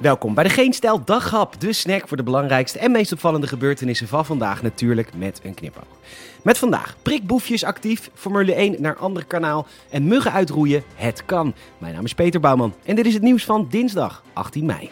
Welkom bij de Geen Daghap, de snack voor de belangrijkste en meest opvallende gebeurtenissen van vandaag, natuurlijk met een knipoog. Met vandaag prikboefjes actief, Formule 1 naar ander kanaal en muggen uitroeien, het kan. Mijn naam is Peter Bouwman en dit is het nieuws van dinsdag 18 mei.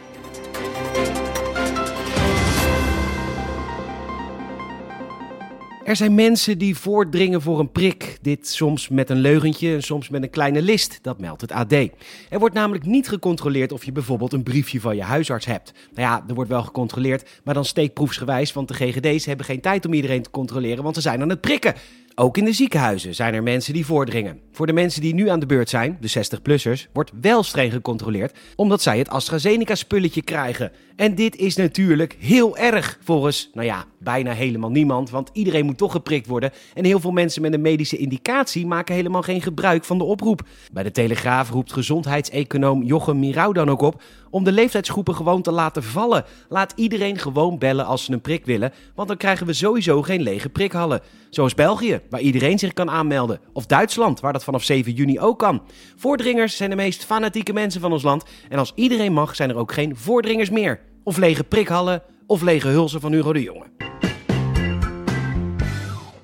Er zijn mensen die voordringen voor een prik. Dit soms met een leugentje en soms met een kleine list, dat meldt het AD. Er wordt namelijk niet gecontroleerd of je bijvoorbeeld een briefje van je huisarts hebt. Nou ja, er wordt wel gecontroleerd, maar dan steekproefsgewijs, want de GGD's hebben geen tijd om iedereen te controleren, want ze zijn aan het prikken. Ook in de ziekenhuizen zijn er mensen die voordringen. Voor de mensen die nu aan de beurt zijn, de 60-plussers, wordt wel streng gecontroleerd, omdat zij het AstraZeneca-spulletje krijgen. En dit is natuurlijk heel erg volgens, nou ja, bijna helemaal niemand, want iedereen moet toch geprikt worden. En heel veel mensen met een medische indicatie maken helemaal geen gebruik van de oproep. Bij de Telegraaf roept gezondheidseconoom Jochem Mirau dan ook op om de leeftijdsgroepen gewoon te laten vallen. Laat iedereen gewoon bellen als ze een prik willen, want dan krijgen we sowieso geen lege prikhallen. Zoals België, waar iedereen zich kan aanmelden. Of Duitsland, waar dat vanaf 7 juni ook kan. Voordringers zijn de meest fanatieke mensen van ons land. En als iedereen mag, zijn er ook geen voordringers meer. Of lege prikhallen, of lege hulzen van Hugo de Jonge.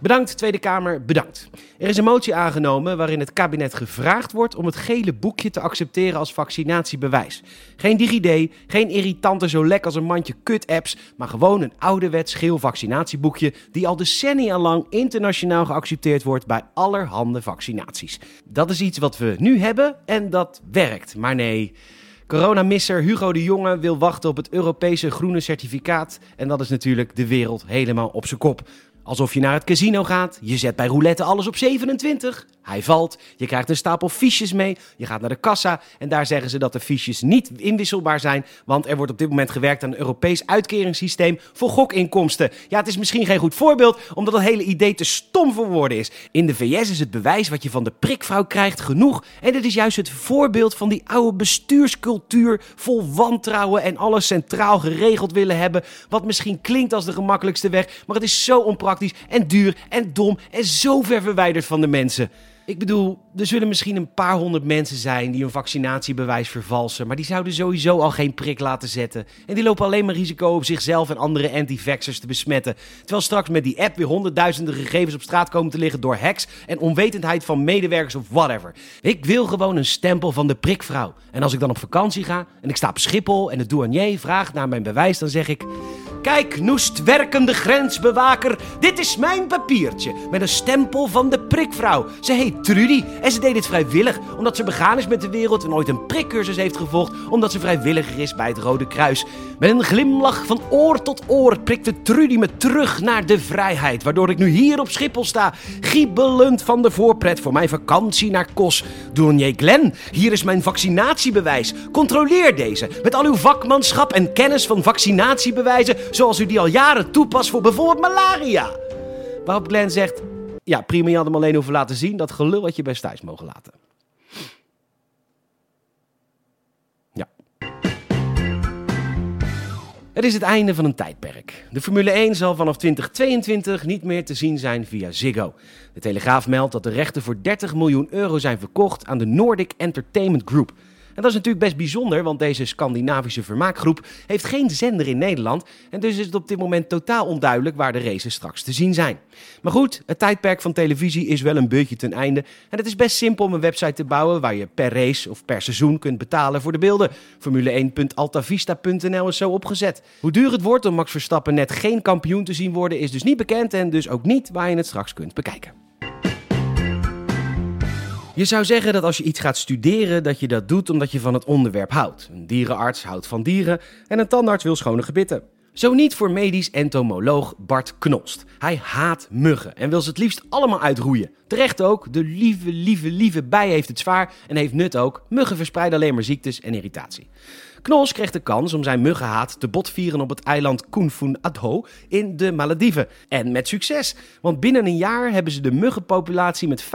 Bedankt Tweede Kamer, bedankt. Er is een motie aangenomen waarin het kabinet gevraagd wordt om het gele boekje te accepteren als vaccinatiebewijs. Geen DigiD, geen irritante zo lek als een mandje kut-apps, maar gewoon een ouderwets geel vaccinatieboekje die al decennia lang internationaal geaccepteerd wordt bij allerhande vaccinaties. Dat is iets wat we nu hebben en dat werkt, maar nee... Coronamisser Hugo de Jonge wil wachten op het Europese groene certificaat. En dat is natuurlijk de wereld helemaal op zijn kop. Alsof je naar het casino gaat, je zet bij roulette alles op 27. Hij valt, je krijgt een stapel fiches mee, je gaat naar de kassa en daar zeggen ze dat de fiches niet inwisselbaar zijn, want er wordt op dit moment gewerkt aan een Europees uitkeringssysteem voor gokinkomsten. Ja, het is misschien geen goed voorbeeld, omdat het hele idee te stom voor woorden is. In de VS is het bewijs wat je van de prikvrouw krijgt genoeg en dit is juist het voorbeeld van die oude bestuurscultuur vol wantrouwen en alles centraal geregeld willen hebben, wat misschien klinkt als de gemakkelijkste weg, maar het is zo onpraktisch en duur en dom en zo ver verwijderd van de mensen. Ik bedoel, er zullen misschien een paar honderd mensen zijn die een vaccinatiebewijs vervalsen, maar die zouden sowieso al geen prik laten zetten. En die lopen alleen maar risico op zichzelf en andere anti-vaxxers te besmetten. Terwijl straks met die app weer honderdduizenden gegevens op straat komen te liggen door hacks en onwetendheid van medewerkers of whatever. Ik wil gewoon een stempel van de prikvrouw. En als ik dan op vakantie ga en ik sta op Schiphol en de douanier vraagt naar mijn bewijs, dan zeg ik... Kijk, noest werkende grensbewaker, dit is mijn papiertje met een stempel van de prikvrouw. Ze heet Trudy en ze deed dit vrijwillig omdat ze begaan is met de wereld en ooit een prikcursus heeft gevolgd omdat ze vrijwilliger is bij het Rode Kruis. Met een glimlach van oor tot oor prikte Trudy me terug naar de vrijheid, waardoor ik nu hier op Schiphol sta, giebelend van de voorpret voor mijn vakantie naar Kos. Douanier Glen, hier is mijn vaccinatiebewijs. Controleer deze met al uw vakmanschap en kennis van vaccinatiebewijzen zoals u die al jaren toepast voor bijvoorbeeld malaria. Waarop Glenn zegt: Ja, prima, je had hem alleen hoeven laten zien. Dat gelul had je best thuis mogen laten. Ja. Het is het einde van een tijdperk. De Formule 1 zal vanaf 2022 niet meer te zien zijn via Ziggo. De Telegraaf meldt dat de rechten voor 30 miljoen euro zijn verkocht aan de Nordic Entertainment Group. En dat is natuurlijk best bijzonder, want deze Scandinavische vermaakgroep heeft geen zender in Nederland. En dus is het op dit moment totaal onduidelijk waar de races straks te zien zijn. Maar goed, het tijdperk van televisie is wel een beetje ten einde. En het is best simpel om een website te bouwen waar je per race of per seizoen kunt betalen voor de beelden. Formule1.altavista.nl is zo opgezet. Hoe duur het wordt om Max Verstappen net geen kampioen te zien worden is dus niet bekend en dus ook niet waar je het straks kunt bekijken. Je zou zeggen dat als je iets gaat studeren, dat je dat doet omdat je van het onderwerp houdt. Een dierenarts houdt van dieren en een tandarts wil schone gebitten. Zo niet voor medisch entomoloog Bart Knost. Hij haat muggen en wil ze het liefst allemaal uitroeien. Terecht ook, de lieve, lieve, lieve bij heeft het zwaar en heeft nut ook. Muggen verspreiden alleen maar ziektes en irritatie. Knols kreeg de kans om zijn muggenhaat te botvieren op het eiland Kunfun Adho in de Malediven. En met succes, want binnen een jaar hebben ze de muggenpopulatie met 95%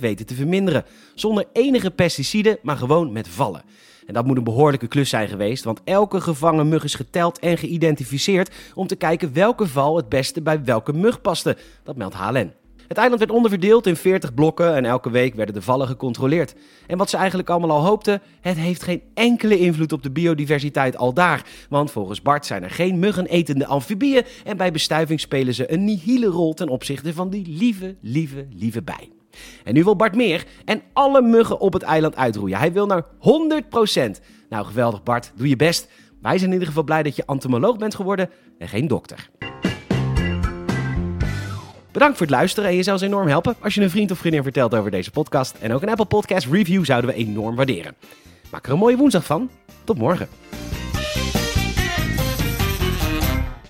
weten te verminderen. Zonder enige pesticiden, maar gewoon met vallen. En dat moet een behoorlijke klus zijn geweest, want elke gevangen mug is geteld en geïdentificeerd om te kijken welke val het beste bij welke mug paste. Dat meldt HLN. Het eiland werd onderverdeeld in 40 blokken en elke week werden de vallen gecontroleerd. En wat ze eigenlijk allemaal al hoopten, het heeft geen enkele invloed op de biodiversiteit al daar. Want volgens Bart zijn er geen muggenetende amfibieën en bij bestuiving spelen ze een nihile rol ten opzichte van die lieve, lieve, lieve bij. En nu wil Bart meer en alle muggen op het eiland uitroeien. Hij wil naar 100%. Nou, geweldig Bart, doe je best. Wij zijn in ieder geval blij dat je entomoloog bent geworden en geen dokter. Bedankt voor het luisteren en je zou ons enorm helpen als je een vriend of vriendin vertelt over deze podcast. En ook een Apple Podcast review zouden we enorm waarderen. Maak er een mooie woensdag van. Tot morgen.